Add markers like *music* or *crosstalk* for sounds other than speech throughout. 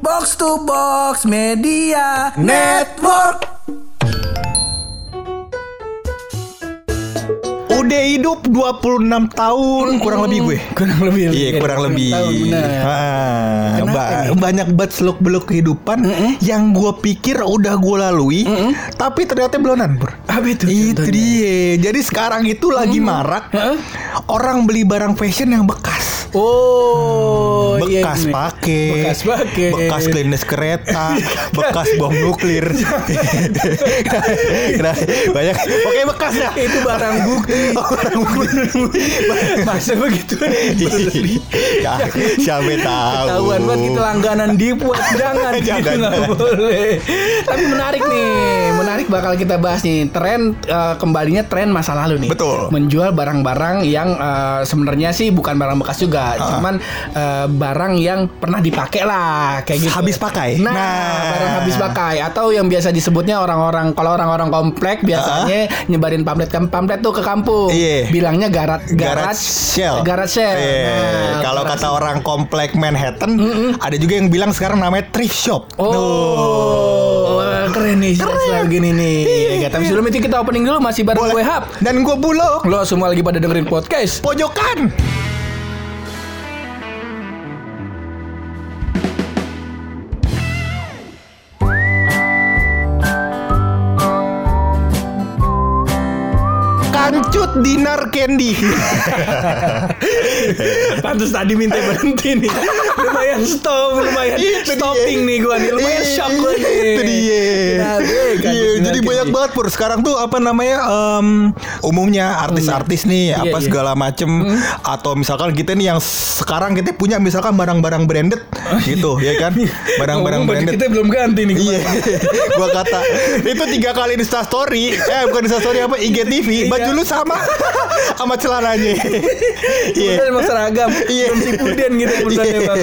Box to Box Media Network. Udah hidup 26 tahun kurang lebih gue. Kurang lebih. Iya kurang lebih. Tahun, benar. Ah, ba- nih? banyak banget seluk beluk kehidupan yang gue pikir udah gue lalui, tapi ternyata belonan bro. Apa itu? Itu dia. Jadi sekarang itu lagi marak Heeh. orang beli barang fashion yang bekas. Oh, iya, bekas gini. pakai, Bekas pakai. bekas klinis kereta, bekas bom nuklir. Nah, banyak, oke bekas dah. Itu barang bukti. *laughs* Oh, barang bukti. Masa begitu? Ya, siapa tahu. Ketahuan banget kita langganan dipuat jangan *laughs* Jangan, gitu nggak boleh. Tapi menarik nih, menarik bakal kita bahas nih tren eh, kembalinya tren masa lalu nih. Betul. Menjual barang-barang yang eh, sebenarnya sih bukan barang bekas juga, cuman eh, barang yang pernah dipakai lah kayak gitu. Habis pakai. Nah, Nah. barang habis pakai atau yang biasa disebutnya orang-orang kalau orang-orang komplek biasanya nyebarin pamflet tuh ke kampung. Iya. Bilangnya garat garat sale. Garage sale. Iya. Nah, Kalau kata orang komplek Manhattan, ada juga yang bilang sekarang namanya thrift shop. Oh, wah, keren nih keren. gini nih. Ya, tapi sebelum itu kita opening dulu masih bareng gue Hap. Dan gue bulog. Lo semua lagi pada dengerin podcast. Pojokan. Dinar candy. *laughs* Pantes tadi minta berhenti nih. Lumayan stop, lumayan Itu stopping dia. nih gue nih. Lumayan Iya, shock gue nih. Itu dia. Kan? Iya, jadi banyak banget pur. Sekarang tuh apa namanya? em, umumnya artis-artis nih, Iya, apa iya. segala macem. Atau misalkan kita nih yang sekarang kita punya misalkan barang-barang branded, gitu, ya kan? Barang-barang Ngomong baju branded. kita belum ganti nih. Iya, *laughs* gua kata itu tiga kali di Insta Story, eh bukan Insta Story apa IGTV, Iya. baju lu sama sama celananya. Iya. Iya. emang seragam. Iya. Belum si puden gitu perusahaannya Iya. bang.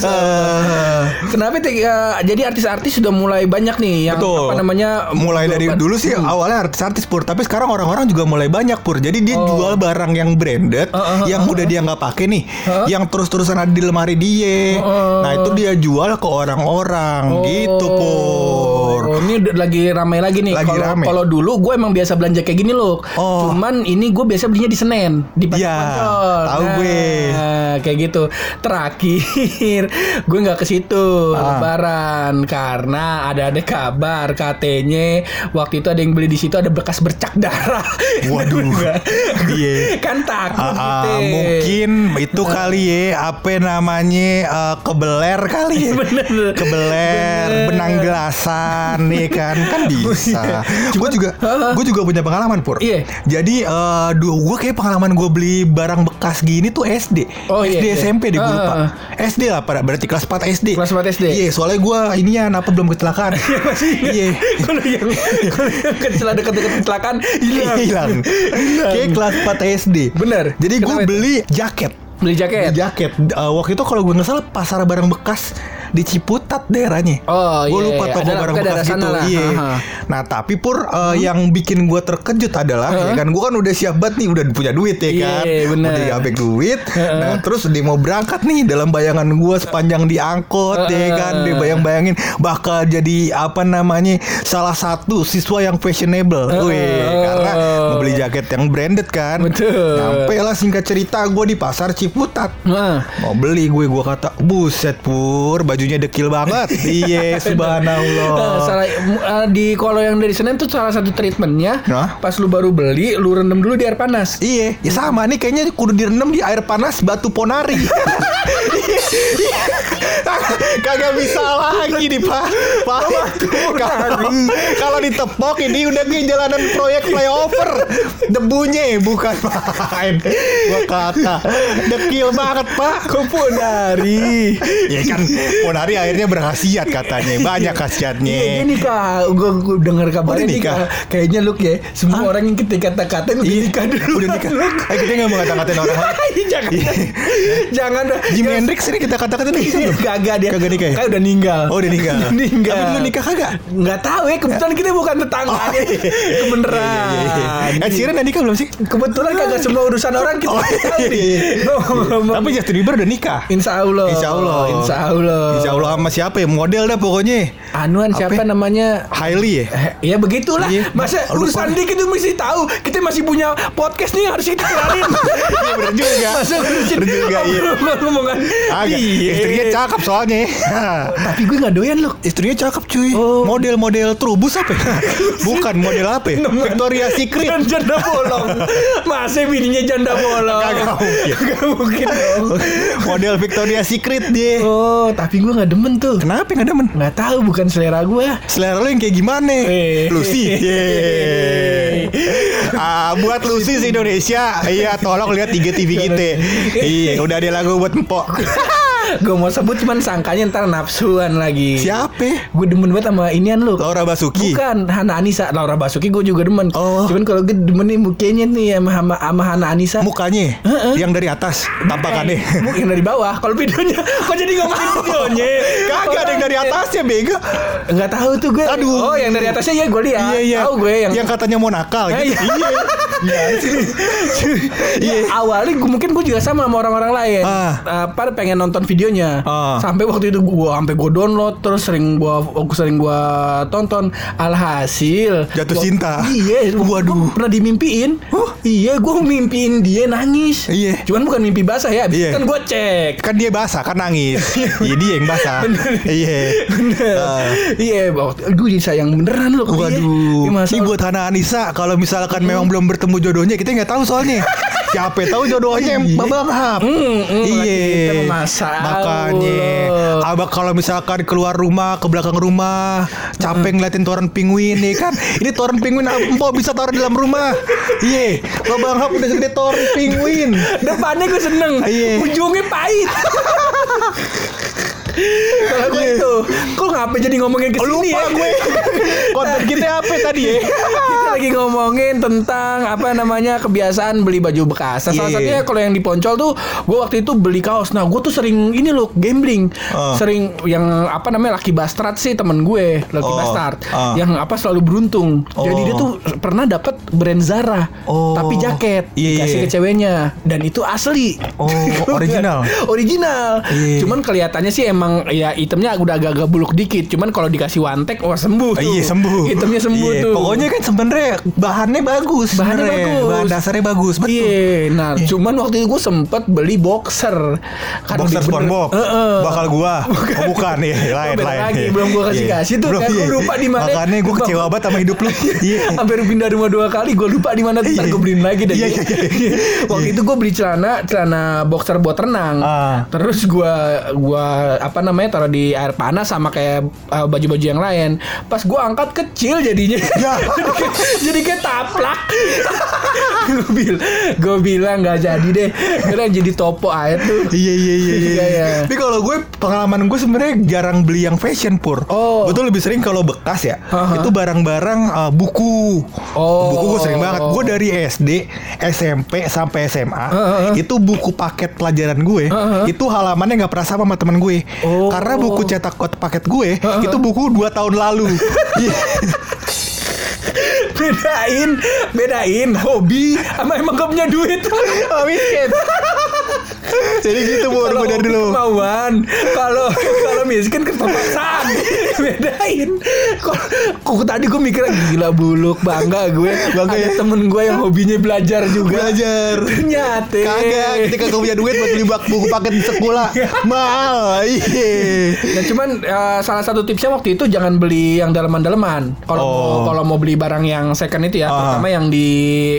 Ah. Kenapa tiga, jadi artis-artis sudah mulai banyak nih yang Betul. apa namanya mulai dari dulu sih awalnya artis-artis pur tapi sekarang orang-orang juga mulai banyak pur jadi dia jual barang yang branded uh, yang udah dia nggak pakai nih yang terus-terusan ada di lemari dia nah itu dia jual ke orang-orang gitu pur Oh, ini lagi ramai lagi nih. Lagi kalau dulu gue emang biasa belanja kayak gini loh. Oh. Cuman ini gue biasa belinya di Senen, di pasar Iya, Pancol. tahu gue. Nah, kayak gitu. Terakhir *laughs* gue nggak ke situ Ah. lebaran karena ada ada kabar katanya waktu itu ada yang beli di situ ada bekas bercak darah. *laughs* Waduh. Iya. *laughs* kan takut ah, gitu. mungkin itu kali ya apa namanya eh, kebeler kali ya Bener. kebeler Bener. benang gelasan nih kan kan bisa gue juga gue juga punya pengalaman pur Iya. jadi eh duh gue kayak pengalaman gue beli barang bekas gini tuh SD Oh, iya, SD iya. SMP deh gue Ah, lupa ah. SD lah pada berarti kelas 4 SD Kelas 4 SD. iya soalnya gue inian apa belum kecelakaan. *laughs* Iya Kalau yang kalau yang kecelakaan dekat-dekat kecelakaan hilang. hilang. Kayak kelas 4 SD Bener. jadi gue beli jaket. Beli jaket. Beli jaket. Eh, waktu itu kalau gue nggak salah pasar barang bekas di Ciputat daerahnya. Oh, Gue iya, lupa iya. toko barang bekas gitu. lah. Iya. Ha, ha. Nah tapi pur eh, yang bikin gue terkejut adalah ya kan gue kan udah siap banget nih udah punya duit ya Iya, kan. bener. Udah diapek duit. nah terus dia mau berangkat nih dalam bayangan gue sepanjang diangkut ya kan. Dia bayang-bayangin bakal jadi apa namanya salah satu siswa yang fashionable. Wih, karena mau beli jaket yang branded kan. Betul. Sampai lah singkat cerita gue di pasar Ciputat. Nah, Mau beli gue gue kata buset pur bajunya dekil banget. iya subhanallah. Nah, salah, uh, di kalau yang dari Senin tuh salah satu treatmentnya Nah. pas lu baru beli lu rendam dulu di air panas Iya, ya sama nih kayaknya kudu direndam di air panas batu ponari. *laughs* Kagak bisa lagi nih pak. Pak, kalau ditepok ini udah kayak jalanan proyek flyover. Debunya bukan main. Gua kata dekil banget pak. kok ponari Ya kan ponari akhirnya berkhasiat katanya, banyak khasiatnya. Iya gini kak, gue dengar kabarnya nih kak, kayaknya lu ya semua orang yang kita kata-katain udah Iya, nikah dulu. Udah nikah. Eh, kita nggak mau ngata-ngatain orang lain. *laughs* jangan. Jimi Jangan- Hendrix ini kita kata-katain nikah belum? Kagak dia. Kagak nikah ya? Kan udah meninggal. Oh udah nikah. *laughs* Udah meninggal. Tapi lu nikah kagak? Nggak tahu ya, kebetulan kita bukan tetangga. Oh, iya. Itu beneran. Iya, iya, iya. Ed Sheeran udah nikah belum sih? Kebetulan kagak semua urusan orang kita Oh, tahu iya, nih. iya. Ngomong-ngomong. Tapi Justin Bieber udah nikah. Insya Allah. Insya Allah. Insya Allah. Insya Allah sama siapa ya model dah pokoknya. Anuan siapa Apa? namanya? Hailey ya. Eh, ya begitulah. Iya, Masa lupa. urusan dikit itu mesti tahu. Kita masih punya podcast nih yang harus kita kenalin. *laughs* Iya bener juga. *laughs* Masa Bener juga, iya. ngomongan. Agak. Iya. Istrinya cakep soalnya. *laughs* Tapi gue nggak doyan loh. Istrinya cakep cuy. Oh. Model-model trubus apa? ya? Bukan model apa? ya? Victoria Secret. Janda bolong. Masa bininya janda bolong? Kagak mungkin. Kagak mungkin dong. model Victoria Secret dia. Oh, tapi gue nggak demen tuh. Kenapa nggak demen? Nggak tahu, bukan selera gue. Selera lu yang kayak gimana? Eh. Lucy. Yeay. *laughs* Ah, buat Lucy di Indonesia. Iya, tolong lihat tiga TV kita. Iya, udah ada lagu buat empok. *laughs* gue mau sebut cuman sangkanya ntar nafsuan lagi. Siapa? Gue demen banget sama inian lu. Laura Basuki. Bukan Hana Anissa Laura Basuki gue juga demen Oh. Cuman kalau gue demen nih mukanya nih sama, sama, sama Hana Anissa Mukanya Heeh. yang dari atas tampakannya. Mungkin dari bawah Kalau videonya Kok jadi ngomongin videonya Kagak ada yang dari atasnya bega. Enggak tahu tuh gue Aduh. Oh yang dari atasnya ya gue lihat Iya iya. Tahu gue yang yang katanya mau nakal Eh, gitu. iya. Iya. *laughs* Ya, awalnya gue mungkin gue juga sama sama orang-orang lain. Ah. Apa pengen nonton videonya. Ah. Sampai waktu itu gue sampai gue download terus sering gue aku sering gue tonton. Alhasil Jatuh gua- cinta. Iya, Waduh. gua pernah dimimpiin. Huh? Iya, gue mimpiin dia nangis. Iya. Cuman bukan mimpi basah ya. Iya. itu kan gue cek. Kan dia basah kan nangis. *laughs* Iya dia yang basah. *laughs* Iya. Ah. Iya, waktu aduh jadi sayang beneran loh dia. Waduh, Iya, masa- ini buat Hana Anissa kalau misalkan memang belum bertemu jodohnya kita nggak tahu soalnya. *laughs* Siapa tahu jodohnya Iya. Babang Hap. Hmm, hmm, iya. kita memasak. Makanya, abang kalau misalkan keluar rumah ke belakang rumah, capek ngeliatin toren penguin nih kan. Ini toren penguin empok bisa taruh di dalam rumah. Iya, Babang Hap udah segede toren penguin. Depannya gue seneng Iya. Ujungnya pahit Kalau gue itu Kok ngapa jadi ngomongin ke sini Lupa ya gue. Konten kita apa tadi ya? *laughs* Lagi ngomongin tentang Apa namanya Kebiasaan beli baju bekas Nah, Salah Iya. satunya kalau yang di Poncol tuh Gue waktu itu beli kaos Nah gue tuh sering Ini loh Gambling Oh. Sering Yang apa namanya Lucky Bastard sih temen gue Lucky Oh. Bastard Ah. Yang apa selalu beruntung Jadi Oh. dia tuh Pernah dapat brand Zara Oh. Tapi jaket Iya, Dikasih iya. ke ceweknya Dan itu asli Oh, *laughs* original. original. Iya. Cuman kelihatannya sih emang ya itemnya udah agak-agak buluk dikit. Cuman kalau dikasih take wah sembuh tuh. Iya sembuh. Itemnya sembuh Iya, tuh. Pokoknya kan sebenarnya bahannya bagus. Bahannya sebenarnya. bagus. Bahan dasarnya bagus. Betul. Iya, nah cuman waktu itu gue sempet beli boxer. Kan Boxer SpongeBob. Heeh. Bakal gua. *laughs* Oh, bukan ya, lain beda lain. lagi, Iya. belum gua kasih- Iya. kasih tuh, Belum, kan gua iya. lupa di mana. Makanya gua kecewa banget sama hidup lu. *laughs* Iya. Hampir pindah rumah dua kali gue lupa di mana ntar Iya. gue beliin lagi deh. Iya, iya, iya. *laughs* Waktu itu gue beli celana celana boxer buat renang. Ah. Terus gue gua apa namanya taruh di air panas sama kayak uh, baju-baju yang lain. Pas gue angkat kecil jadinya. Ya. Jadi, kayak- taplak. gue bilang gue bilang nggak jadi deh. Kira jadi topo aja tuh. Iya iya iya iya. Iya, iya. Tapi kalau gue pengalaman gue sebenarnya jarang beli yang fashion pur. Oh. Gue tuh lebih sering kalau bekas ya. Itu barang-barang uh, buku. Oh. Buku gue sering banget. Gue dari SD, SMP sampai SMA itu buku paket pelajaran gue. Haha. Itu halamannya nggak pernah sama sama teman gue. Oh. Karena buku cetak kot paket gue itu buku dua tahun lalu. *laughs* Bedain bedain hobi sama emang gak punya duit Oh, miskin. *laughs* *laughs* Jadi gitu kalau gue dari dulu. kemauan kalau kalau miskin keterpaksaan *laughs* bedain kok kok tadi gue mikir gila buluk bangga gue Bangga ada ya? temen gue yang hobinya belajar juga Belajar. ternyata Kagak, ketika gue punya duit buat beli buku paket di sekolah *laughs* mahal. Iya. Nah cuman eh, salah satu tipsnya waktu itu jangan beli yang daleman-daleman. Kalau Oh. kalau mau beli barang yang second itu ya, Ah. terutama yang di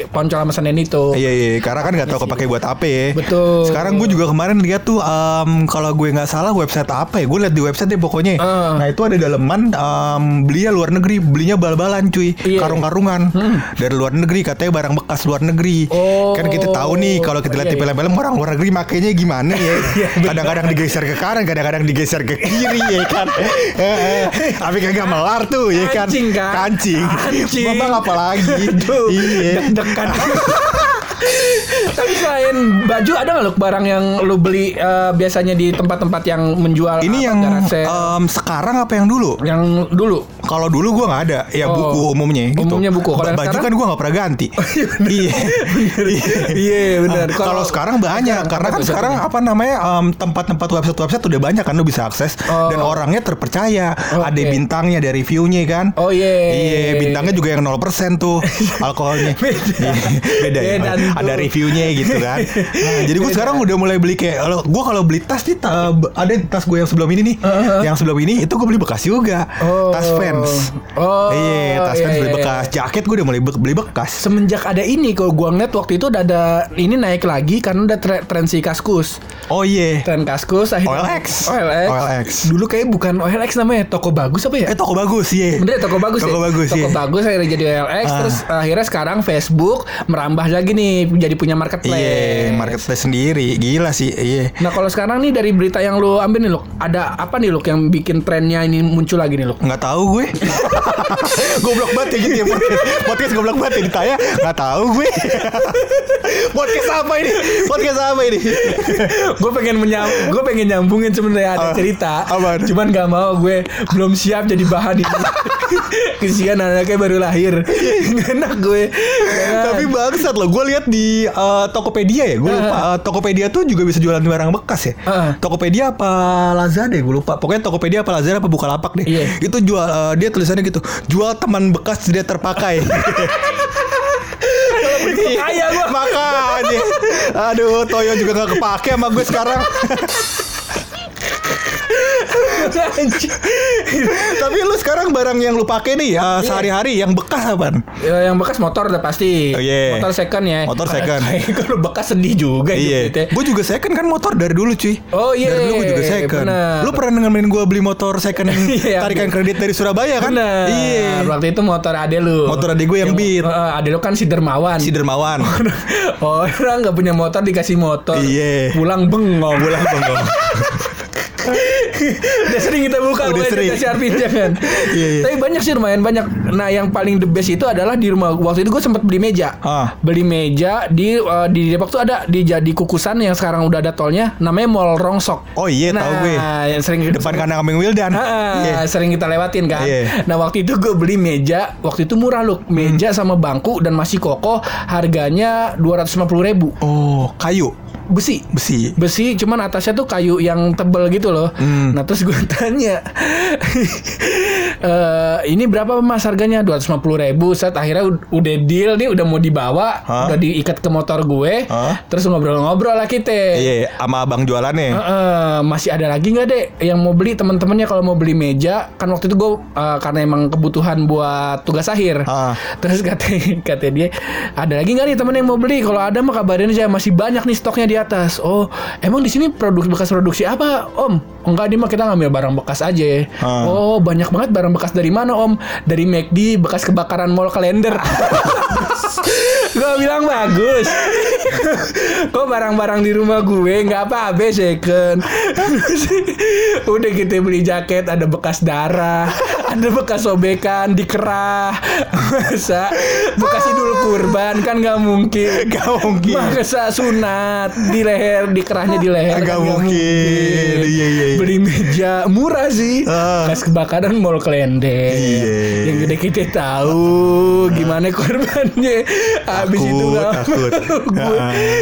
Poncol sama Senen itu. Iya iya, karena kan nggak tahu kepake buat apa ya. Betul. Sekarang gue juga kemarin lihat tuh, em, kalau gue nggak salah website apa ya, gue lihat di website deh pokoknya. Ah. Nah itu ada daleman, em, belinya luar negeri, belinya bal-balan cuy, Iya. karung-karungan dari luar negeri, katanya barang bekas luar negeri. Oh. Kan kita tahu nih kalau kita lihat Iya, di iya. film-film orang luar negeri makainya gimana ya. *laughs* Iya, Kadang-kadang digeser ke kanan, kadang-kadang digeser ke kiri ya kan. *laughs* *laughs* Tapi kagak melar tuh ya kan. Kancing, kan? Kancing. Kancing. Babang apalagi. Tuh, Iya. deg-degan. Tapi selain baju ada nggak lo barang yang lo beli eh, biasanya di tempat-tempat yang menjual Ini yang em, sekarang apa yang dulu? yang dulu Kalau dulu gua nggak ada, ya Oh. buku umumnya gitu. Umumnya buku. Kalau baju sekarang? kan gua nggak pernah ganti. *laughs* Iya. Iya, benar. Ah, Kalau- sekarang banyak karena kan sekarang apa namanya em, tempat-tempat website-website udah banyak kan lu bisa akses Oh. dan orangnya terpercaya. Oke. Ada bintangnya, ada reviewnya kan. Oh iya. Iya, bintangnya juga yang 0% tuh *laughs* alkoholnya. Iya, Beda ya. Beda tuh. Ada reviewnya gitu kan. *laughs* Nah, jadi gue sekarang udah mulai beli kayak gue kalau beli tas nih ada tas gue yang sebelum ini nih. Yang sebelum ini itu gue beli bekas juga. Oh. Tas fans. Oh, Iya, tas iya, fans beli iya, bekas. Jaket gue udah mulai be- beli bekas. Semenjak ada ini kalau gua ngeliat waktu itu udah ada ini naik lagi karena udah tre- tren si kaskus. Oh iya. Tren kaskus akhirnya OLX. OLX. OLX. Dulu kayak bukan OLX namanya toko bagus apa ya? Eh toko bagus iya. Bener ya, toko bagus Toko ya? bagus, Toko iya. bagus akhirnya jadi OLX Ah. Terus akhirnya sekarang Facebook Merambah lagi nih Jadi punya marketplace Iya, marketplace sendiri. Gila sih. Iya. Nah kalau sekarang nih dari berita yang lu ambil nih Luk Ada apa nih Luk yang bikin trennya ini muncul lagi nih Luk Nggak tahu gue. Goblok banget ya gitu ya podcast. Podcast goblok banget ya ditanya. Nggak tahu gue. podcast apa ini? Podcast apa ini? gue pengen menyam gue pengen nyambungin sebenarnya ada Ah, cerita apaan? cuman gak mau gue belum siap jadi bahan ini *laughs* kesian anaknya baru lahir Nggak enak gue Ya. Tapi bangsat loh, gue lihat di eh, Tokopedia ya, gue lupa. Eh, Tokopedia tuh juga bisa jualan barang bekas ya. Ah. Tokopedia apa Lazada ya, gue lupa. Pokoknya Tokopedia apa Lazada apa Bukalapak deh. Iya. Itu jual, eh, dia tulisannya gitu, jual teman bekas tidak terpakai. kaya gua. Makanya. Aduh, Toyo juga gak kepake sama gue sekarang. *laughs* Tapi lu sekarang barang yang lu pakai nih Iya. eh, sehari-hari yang bekas apaan? Ya, yang bekas motor udah pasti. Oh, iya. Motor second ya. Motor second. *laughs* Kalau bekas sedih juga Iya, hidupnya. gue juga second kan motor dari dulu cuy. Oh, iya, Dari dulu gue juga second. bener. Lu pernah nemenin gue beli motor second *laughs* Iya, tarikan iya. kredit dari Surabaya kan? Iya. Waktu itu motor ade lu. Motor adek gue yang Beat. Eh, ade lu kan si Dermawan. Si Dermawan. Orang nggak punya motor dikasih motor. Iya. Pulang bengong. Pulang bengong. Udah sering kita buka Udah sering. artinya kan. *laughs* Iya, iya. Tapi banyak sih lumayan banyak. Nah, yang paling the best itu adalah di rumah waktu itu gue sempat beli meja. Ah. Beli meja di eh, di Depok tuh ada di jadi kukusan yang sekarang udah ada tolnya namanya Mall Rongsok. Oh iya, nah, tahu gue. yang sering Depan *laughs* kandang kambing Wildan. Ah, Iya. sering kita lewatin kan. Iya. Nah waktu itu gue beli meja, waktu itu murah loh, meja sama bangku dan masih kokoh, harganya dua ratus ribu Oh, kayu, besi. besi. Besi, cuman atasnya tuh kayu yang tebel gitu loh. Hmm. Nah terus gue *laughs* tanya, "Eh, ini berapa mas harganya? Dua ribu. Saat akhirnya ud- udah deal nih, udah mau dibawa, Hah? udah diikat ke motor gue. Hah? Terus ngobrol-ngobrol lah kita. Iya, sama abang jualannya. Heeh, masih ada lagi nggak dek yang mau beli teman-temannya kalau mau beli meja kan waktu itu gue eh, karena emang kebutuhan buat tugas akhir Ah. terus *laughs* kata kata dia ada lagi nggak nih temen yang mau beli kalau ada mah kabarin aja masih banyak nih stoknya di atas. Oh emang di sini produk bekas produksi apa om? Enggak nih mah kita ngambil barang bekas aja. Ah. oh banyak banget barang bekas dari mana om? Dari McD bekas kebakaran mall kalender. *laughs* Gue bilang bagus. *laughs* Kok barang-barang di rumah gue nggak apa-apa second *laughs* udah kita beli jaket ada bekas darah ada bekas sobekan dikerah masa bekas idul kurban kan nggak mungkin Gak mungkin. masa sunat di leher dikerahnya di leher Nggak kan nggak mungkin. Iya, iya, iya. beli meja murah sih Ah. bekas kebakaran mall kelendek Iya. yang udah kita tahu gimana korbannya habis itu nggak takut. *laughs* gue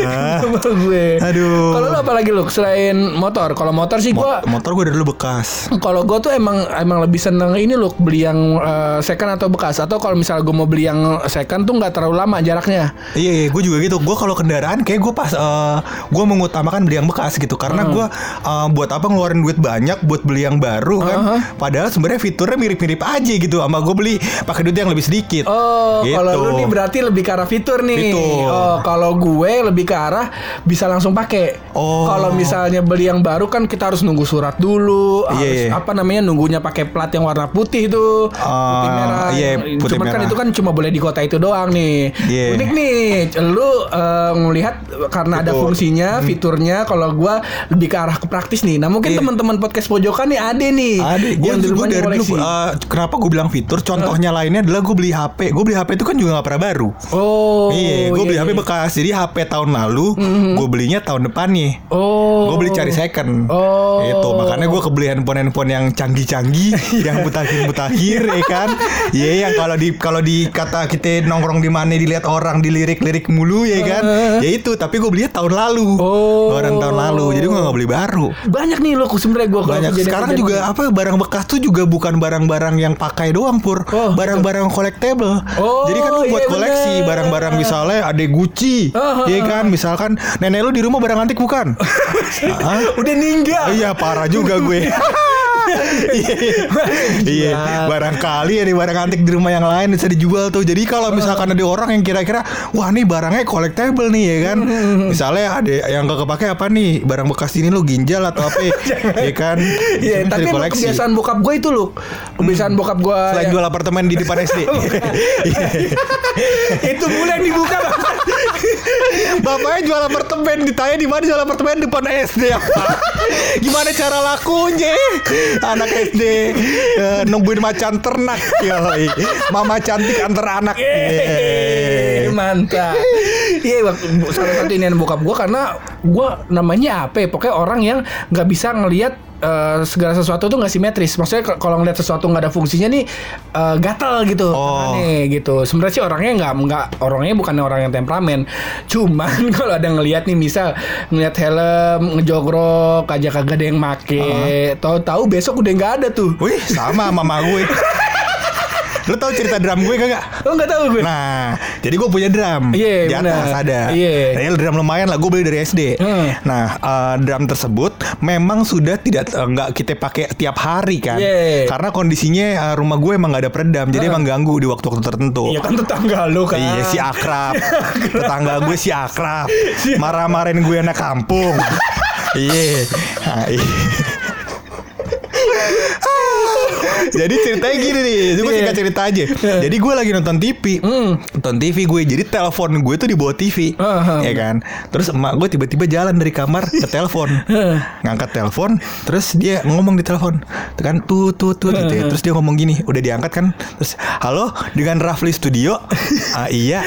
Ah. sama gue Aduh. kalau lu apa lagi lu selain motor kalau motor sih gua motor gue dari dulu bekas. kalau gue tuh emang emang lebih seneng ini loh beli yang eh, second atau bekas atau kalau misalnya gue mau beli yang second tuh nggak terlalu lama jaraknya Iya, iya gue juga gitu. Gue kalau kendaraan kayak gue pas eh, gue mengutamakan beli yang bekas gitu karena gue eh, buat apa ngeluarin duit banyak buat beli yang baru kan. Uh-huh. Padahal sebenarnya fiturnya mirip-mirip aja gitu sama gue beli pakai duit yang lebih sedikit. Oh, Gitu. kalau lu nih berarti lebih ke arah fitur nih. Fitur. Oh, kalau gue lebih ke arah bisa langsung pakai. Oh. Kalau misalnya beli yang baru kan kita harus nunggu surat dulu, Iya, harus iya. apa namanya nunggunya pakai plat yang warna putih itu, putih Ah, merah. iya, putih Cuman kan merah. itu kan cuma boleh di kota itu doang nih. Iya. Unik nih, lu eh, ngelihat karena ada fungsinya, fiturnya. Kalau gue lebih ke arah ke praktis nih. Nah mungkin Iya. teman-teman podcast pojokan nih ada nih. Ada, gue yang rumahnya dari dulu eh, kenapa gue bilang fitur? Contohnya lainnya adalah gue beli HP. Gue beli HP itu kan juga nggak pernah baru. Oh, iya, gue beli iya, HP iya. bekas. Jadi HP tahun lalu, gue belinya tahun depan nih. Oh. Gue beli cari second. Oh. Itu makanya gue kebeli handphone handphone yang canggih-canggih, *laughs* yang buta mutakhir mutakhir ya kan? Iya yang kalau di kalau di kata kita nongkrong di mana dilihat orang dilirik-lirik mulu ya kan? Ya itu tapi gue belinya tahun lalu. Oh. orang tahun lalu jadi gue nggak beli baru. Banyak nih lo sebenarnya gue banyak. sekarang juga apa barang bekas tuh juga bukan barang-barang yang pakai doang pur. Oh, barang-barang collectible Oh, jadi kan lu buat iya koleksi bener. barang-barang misalnya ada Gucci Ah, ah, ya kan? Misalkan nenek lu di rumah barang antik bukan? *laughs* Udah ninggal. Iya parah juga gue. *laughs* Iya, Iya, barangkali ada barang antik di rumah yang lain bisa dijual tuh. Jadi kalau misalkan ada orang yang kira-kira, wah nih barangnya collectible nih ya kan. Misalnya ada yang gak kepake apa nih barang bekas ini lo ginjal atau apa, ya *laughs* kan? Iya, tapi kebiasaan bokap gue itu loh. Kebiasaan bokap gue Selain jual apartemen di depan SD. *laughs* itu mulai dibuka. *laughs* Bapaknya jual apartemen ditanya di mana jual apartemen depan SD apa? Gimana cara lakunya? Anak SD eh, nungguin macan ternak yoi. Mama cantik antar anak. Yeay. Mantap. Iya, waktu salah satu ini bokap gue karena gue namanya apa? ya, Pokoknya orang yang nggak bisa ngelihat eh, segala sesuatu tuh nggak simetris. Maksudnya kalau ngeliat sesuatu nggak ada fungsinya nih eh, gatel gitu. Oh. Aneh gitu. Sebenarnya sih orangnya nggak nggak orangnya bukan orang yang temperamen. Cuman *laughs* kalau ada ngelihat nih misal ngelihat helm ngejogrok aja kagak ada yang make. Tahu-tahu besok udah nggak ada tuh. Wih, sama mama gue. *laughs* Lo tau cerita drum gue kagak? Lo nggak tahu gue. Nah, jadi gue punya drum Iya, di atas ada. Iya. Ini drum lumayan lah, gue beli dari SD. Hmm. Nah, eh, drum tersebut memang sudah tidak eh, nggak kita pakai tiap hari kan, Iya. karena kondisinya eh, rumah gue emang nggak ada peredam, jadi emang ganggu di waktu-waktu tertentu. Iya kan tetangga lo kan. Iya si akrab *laughs* Tetangga gue si akrab *laughs* Marah-marahin gue anak kampung *laughs* Iya Nah, iya. Jadi ceritanya gini nih Gue Iya. singkat cerita aja. Jadi gue lagi nonton TV Nonton TV gue Jadi telepon gue tuh di bawah TV Ah, ah. Ya kan? Terus emak gue tiba-tiba jalan dari kamar ke telepon. Ngangkat telepon Terus dia ngomong di telepon. Tuh kan Tut tut tut gitu ya. Terus dia ngomong gini Udah diangkat kan? Terus Halo dengan Rafli Studio? *laughs* Ah, Iya.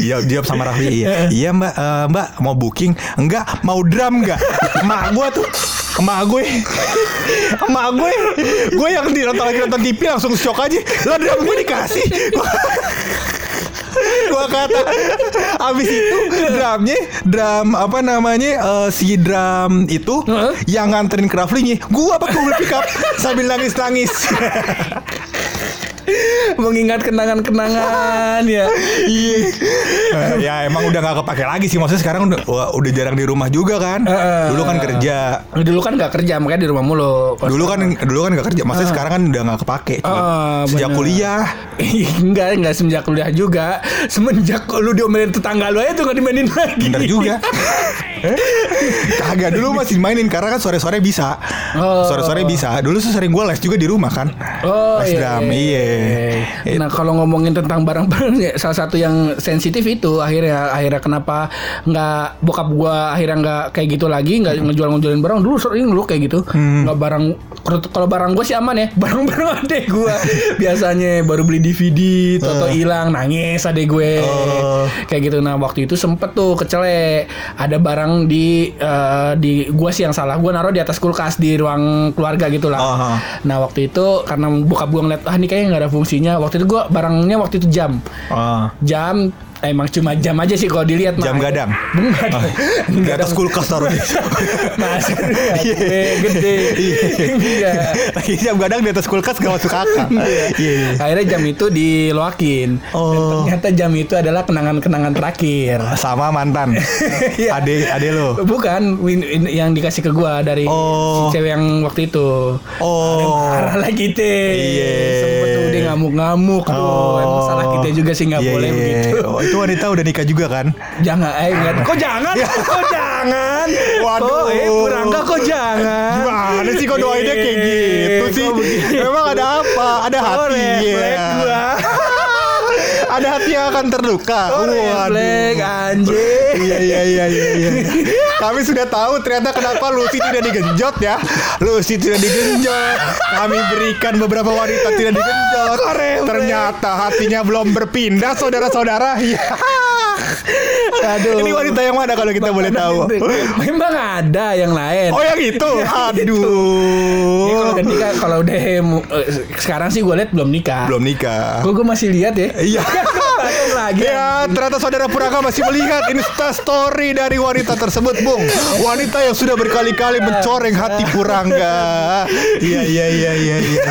Jawab, jawab sama Rafli Iya. Iya mbak eh, Mbak mau booking? Enggak Mau drum enggak. Emak gue tuh Emak gue. Emak gue. Gue yang di nonton lagi nonton TV langsung shock aja. Lah drum gue dikasih. Gua kata Abis itu drumnya Drum apa namanya eh, Si drum itu Heeh. Yang nganterin ke Raflinya Gua pakai mobil pick up Sambil nangis-nangis mengingat kenangan-kenangan ya. Iya Eh, Ya emang udah gak kepake lagi sih Maksudnya sekarang udah, udah jarang di rumah juga kan. Dulu kan kerja Dulu kan nggak kerja makanya di rumah mulu. Dulu kan dulu kan gak kerja Maksudnya sekarang kan udah gak kepake Cuma Ah, Sejak bener. kuliah enggak enggak semenjak kuliah juga. Semenjak lu diomelin tetangga lu aja tuh nggak dimainin lagi. Bener juga *laughs* Kagak dulu masih mainin Karena kan sore-sore bisa Oh. Sore-sore bisa Dulu tuh sering gue les juga di rumah kan Oh Les drum Iya Nah kalau ngomongin tentang barang-barang ya, salah satu yang sensitif itu akhirnya akhirnya kenapa nggak bokap gua akhirnya nggak kayak gitu lagi nggak ngejual ngejualin barang. Dulu sering lu kayak gitu. Hmm. nggak barang kalau barang gua sih aman ya. *laughs* Barang-barang adek gua. Biasanya baru beli DVD toto hilang nangis adek gue. Oh. kayak gitu. Nah waktu itu sempet tuh kecele. Ada barang di eh, di gua sih yang salah. Gua naruh di atas kulkas di ruang keluarga gitu lah Aha. Nah waktu itu karena bokap gue ngeliat ah ini kayaknya nggak ada fungsinya. Waktu itu gue barangnya waktu itu jam, Ah. jam emang cuma jam aja sih kalau dilihat. Jam mah. gadang? Enggak, Di atas kulkas taruh *laughs* Mas, Iya. gede, gede. Enggak. Lagi jam gadang di atas kulkas gak masuk akal Iya iya. Akhirnya jam itu diloakin. Oh. Dan ternyata jam itu adalah kenangan-kenangan terakhir. Sama mantan *laughs* Iya. Ade ade lo Bukan win- win- yang dikasih ke gua dari Oh. si cewek yang waktu itu. Oh Marah lagi teh. Iya. Sempet tuh dia ngamuk-ngamuk tuh. Emang salah kita juga sih nggak Iya, boleh iya. begitu. Itu wanita udah nikah juga kan? Jangan, eh enggak. Kok jangan? *laughs* kok jangan? Waduh. Kok, eh Purangga kok jangan? Gimana sih kok doainnya kayak gitu Eh, sih? Memang ada apa? Ada Oh, hati ya. gua. Ada hati yang akan terluka. Oh, refleks anjing. Iya iya iya iya iya. *laughs* Kami sudah tahu ternyata kenapa Lucy tidak digenjot ya. Lucy tidak digenjot. Kami berikan beberapa wanita tidak digenjot. Ternyata hatinya belum berpindah saudara-saudara. Ya. Aduh. Ini wanita yang mana kalau kita boleh tahu? Memang ada yang lain. Oh yang itu. Ya, kalau Aduh. udah nikah, kalau udah eh, sekarang sih gue liat belum nikah. Belum nikah. Gue masih lihat ya. Iya. *laughs* Belum lagi. Ya, ternyata saudara Puranga masih melihat Insta story dari wanita tersebut, Bung. Wanita yang sudah berkali-kali mencoreng hati Purangga. Iya, iya, iya, iya, iya.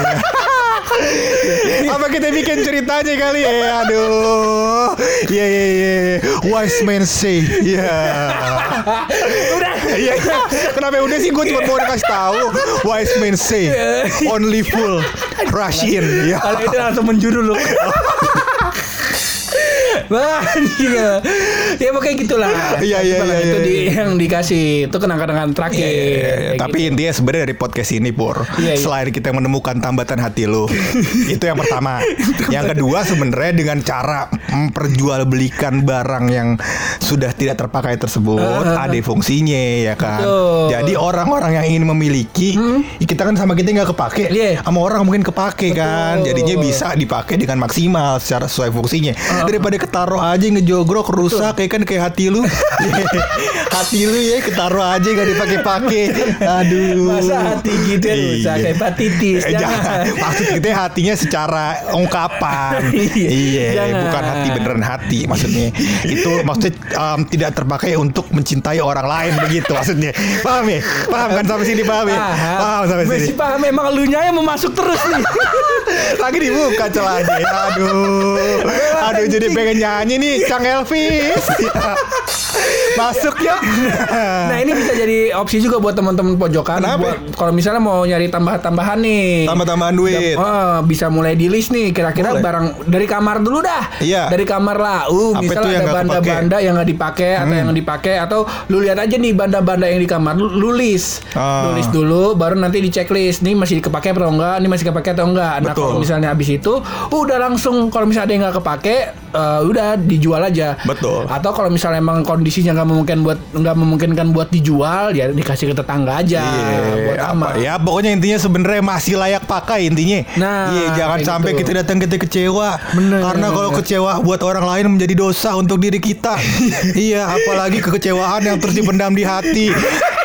Apa kita bikin ceritanya kali ya? Aduh. Iya, iya, iya. Wise man say. Iya. Udah. Iya, iya. Kenapa udah sih gue cuma mau kasih tahu. Wise man say. Only fool rush in. Iya. Kalau itu langsung menjuru lu. Wah, anjing. Ya pokoknya gitulah. Iya, iya, iya, Itu iya, di, iya. yang dikasih itu kenang-kenangan terakhir. Kayak Tapi intinya sebenarnya dari podcast ini Pur Iya, iya. Selain kita menemukan tambatan hati lu *laughs* Itu yang pertama. Yang kedua sebenarnya dengan cara Memperjualbelikan barang yang Sudah tidak terpakai tersebut Ada fungsinya ya kan? Betul. Jadi orang-orang yang ingin memiliki Kita kan sama kita nggak kepake. Iya. Sama orang mungkin kepake kan? Jadinya bisa dipakai dengan maksimal Secara sesuai fungsinya. Daripada ketaruh aja ngejogrok rusak ya kan kayak hati lu *laughs* Hati lu ya ketaruh aja nggak dipakai-pakai Aduh Masa hati gitu ya rusak Iya. hepatitis. Eh, Jangan. Maksud kita hatinya secara ungkapan *laughs* Iya. Iya. Bukan hati beneran hati Maksudnya Itu maksudnya um, Tidak terpakai untuk mencintai orang lain Begitu maksudnya Paham ya? Paham kan sampai sini paham ya? Paham sampai sini Masih paham memang lu nya yang mau masuk terus nih. *laughs* Lagi dibuka celahnya Aduh Aduh jadi pengen nyanyi nih Cang Elvis Ya. *laughs* Masuk ya Nah ini bisa jadi opsi juga buat teman-teman pojokan. Kenapa? Kalau misalnya mau nyari tambahan-tambahan nih. Tambah-tambahan duit Oh, bisa mulai di list nih kira-kira barang dari kamar dulu dah. Iya. Dari kamar lah. Uh, Apa misalnya ada banda-banda yang nggak dipakai atau yang dipakai atau lu lihat aja nih banda-banda yang di kamar lu, lu list. Ah. Lu list dulu baru nanti di checklist nih masih kepake atau enggak, ini masih kepake atau enggak. Nah, Betul. Kalau misalnya habis itu udah langsung kalau misalnya ada yang nggak kepake eh, udah dijual aja. Betul. Atau kalau misalnya emang kondisinya nggak memungkinkan buat nggak memungkinkan buat dijual ya dikasih ke tetangga aja. buat Iya, aman. apa ya pokoknya intinya sebenarnya masih layak pakai intinya. Nah, iya jangan sampai gitu. kita datang kita kecewa. Bener. Karena kalau kecewa buat orang lain menjadi dosa untuk diri kita. *laughs* iya, apalagi kekecewaan yang terus dipendam di hati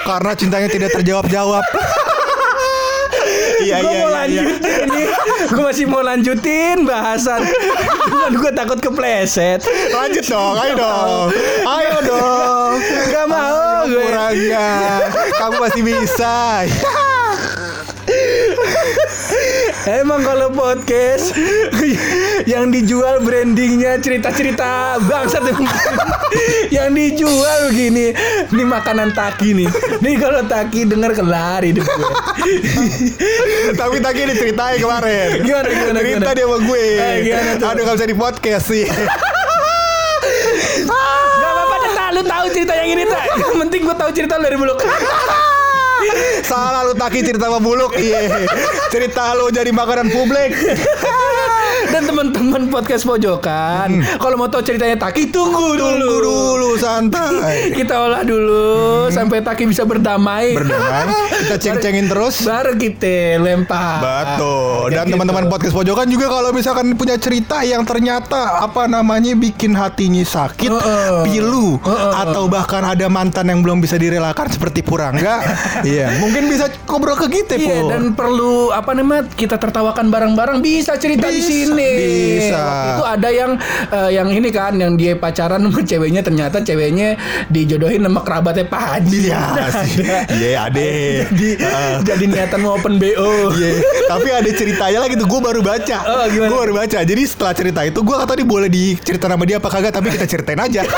karena cintanya tidak terjawab-jawab. Iya gue iya mau iya. iya. lanjutin ini Gue masih mau lanjutin bahasan Cuman gue takut kepleset Lanjut dong, ayo dong. Ayo dong. Gak mau gue Kurangnya. Kamu masih bisa. Emang kalau podcast *laughs* Yang dijual brandingnya cerita-cerita bangsat *laughs* Yang dijual begini Ini makanan Taki nih Nih kalau Taki denger kelar hidup gue *laughs* Tapi tadi diceritain kemarin. Gimana, gimana, Cerita gimana? dia sama gue. Eh, gimana tuh? Aduh gak bisa di podcast sih. Lu tahu cerita yang ini tak Yang penting gue tahu cerita dari buluk Salah lu taki cerita buluk. Iya. Cerita lu jadi makanan publik. *laughs* Dan teman-teman podcast pojokan, kalau mau tahu ceritanya Taki tunggu dulu. Tunggu dulu santai. *laughs* Kita olah dulu sampai Taki bisa berdamai. Berdamai. Kita ceng-cengin terus. Baru kita lempar. Betul. Kayak Dan gitu. teman-teman podcast pojokan juga kalau misalkan punya cerita yang ternyata apa namanya bikin hatinya sakit, Heeh. pilu, Heeh. atau bahkan ada mantan yang belum bisa direlakan seperti Purangga, *laughs* iya, mungkin bisa ngobrol ke kita, Iya dan perlu apa namanya kita tertawakan bareng-bareng bisa cerita di Bisa, sini. bisa. Waktu itu ada yang eh, yang ini kan yang dia pacaran sama ceweknya ternyata ceweknya dijodohin sama kerabatnya Pak Haji. Iya. *laughs* Iya, ade. Jadi jadi niatan mau open BO. Iya, tapi ada ceritanya lagi tuh gue baru baca. Oh, gimana? Gue baru baca. Jadi setelah cerita itu gue kata dia boleh diceritain sama dia apa kagak, tapi kita ceritain aja. *laughs*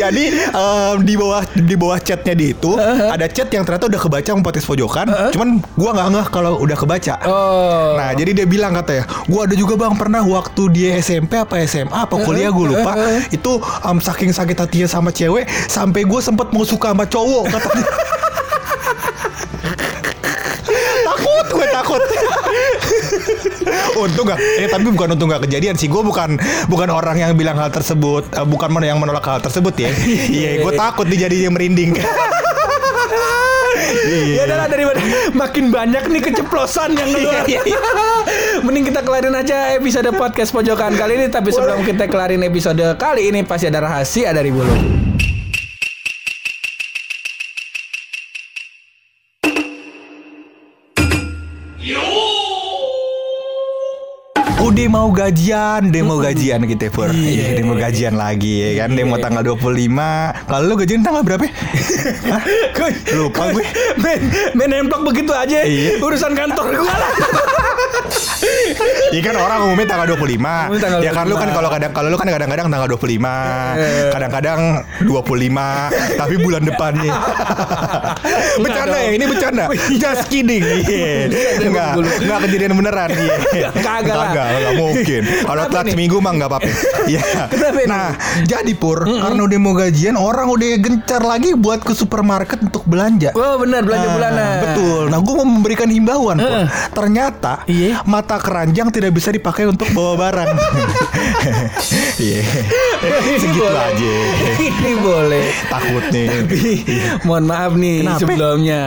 Jadi em, di bawah di bawah chatnya dia itu ada chat yang ternyata udah kebaca podcast pojokan. Cuman gue nggak ngeh kalau udah kebaca. Oh. Nah jadi dia bilang katanya Gue ada juga bang pernah waktu dia SMP apa SMA apa kuliah gue lupa. Itu em, saking sakit hatinya sama cewek Sampai gue sempet mau suka sama cowok katanya *laughs* Takut gue takut. *laughs* Untung gak eh tapi bukan untung gak kejadian sih. Gue bukan bukan orang yang bilang hal tersebut eh, bukan yang menolak hal tersebut ya. *laughs* Iya gue takut dijadinya merinding. Ya adalah daripada makin banyak nih keceplosan yang keluar. Mending kita kelarin aja episode podcast pojokan kali ini. Tapi sebelum kita kelarin episode kali ini pasti ada rahasia dari bulu. Udah mau gajian, demo gajian gitu Pur. Iya, demo gajian lagi ya kan? Demo tanggal 25 Kalau lu gajian tanggal berapa? *laughs* Lupa gue. Main, main nemplok begitu aja. Iya. Urusan kantor gue lah. *laughs* Iya kan orang umumnya tanggal 25 Umumnya tanggal Ya kan lu kan 25. kalau kadang kalau lu kan kadang-kadang tanggal 25 Eh. Kadang-kadang 25 Tapi bulan depannya *laughs* Bercanda ya ini bercanda. Just kidding. Iya Enggak Enggak kejadian beneran. Iya. Kagak lah. Enggak mungkin *laughs* Kalau telat nih? seminggu mah enggak apa-apa *laughs* Iya ini? Nah jadi Pur Karena udah mau gajian Orang udah gencar lagi buat ke supermarket untuk belanja Oh benar belanja Ah, bulanan. Betul. Nah, gue mau memberikan himbauan. Pur. Heeh. Ternyata Iya. mata keranjang tidak bisa dipakai untuk bawa barang. *laughs* Iya. Segitu boleh. aja. Ini boleh. Takutnya. Tapi mohon maaf nih Kenapa? sebelumnya.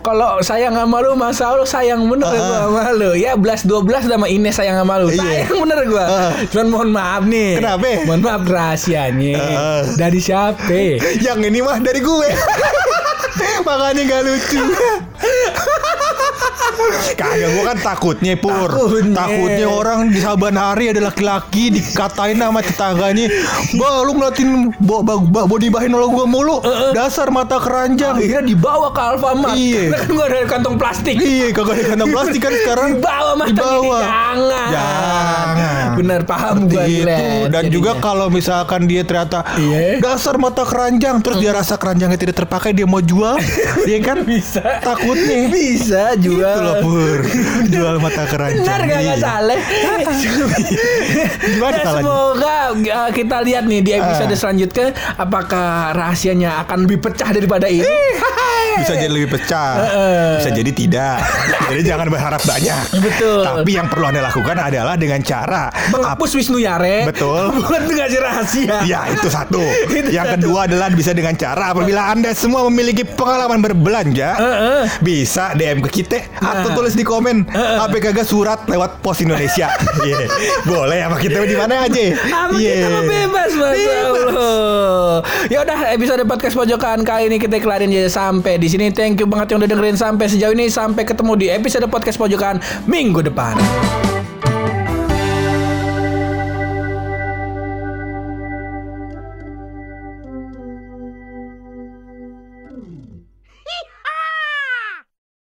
Kalau sayang sama lu masa lu sayang bener gua sama lu. Ya 11 12 sama Ines sayang sama lu. Iya. Sayang bener gua. Ah. Cuman mohon maaf nih. Kenapa? Mohon maaf rahasianya. Ah. Dari siapa? Yang ini mah dari gue. *laughs* Makanya gak lucu. *laughs* Kagak gue kan takutnya pur Takutnya. Takutnya orang di saban hari ada laki-laki Dikatain sama tetangganya Bah lu ngeliatin bo, bo, bo, body bahin lo gue mulu Dasar mata keranjang Akhirnya dibawa ke Alfamart. Iya. Karena kan gua ada kantong plastik. Iya kagak ada kantong plastik kan sekarang Dibawa mata Dibawa. jangan. Jangan Bener paham gua Seperti itu Glenn, Dan jadinya. juga kalau misalkan dia ternyata Iya. Dasar mata keranjang Terus dia rasa keranjangnya tidak terpakai Dia mau jual Dia *laughs* kan bisa Takutnya bisa jual. Loh Pur *laughs* Jual mata keranjang Benar gak, Iya. gak salah *laughs* Gimana Ya? Semoga uh, kita lihat nih di episode Ah. selanjutnya Apakah rahasianya akan lebih pecah daripada ini Bisa jadi lebih pecah. Bisa jadi tidak Jadi jangan berharap banyak Betul. Tapi yang perlu anda lakukan adalah Dengan cara Menghapus Wisnu Yare Betul. *laughs* Buat ngasih rahasia Ya itu satu Itu Yang satu. kedua adalah bisa dengan cara Apabila anda semua memiliki pengalaman berbelanja. Bisa DM ke kita Atau tulis di komen HP kagak surat lewat pos Indonesia *laughs* Iya. Boleh sama kita di mana aja Sama Iya. kita mah bebas Allah Ya udah episode podcast pojokan kali ini kita kelarin aja sampai di sini. Thank you banget yang udah dengerin sampai sejauh ini. Sampai ketemu di episode podcast pojokan minggu depan.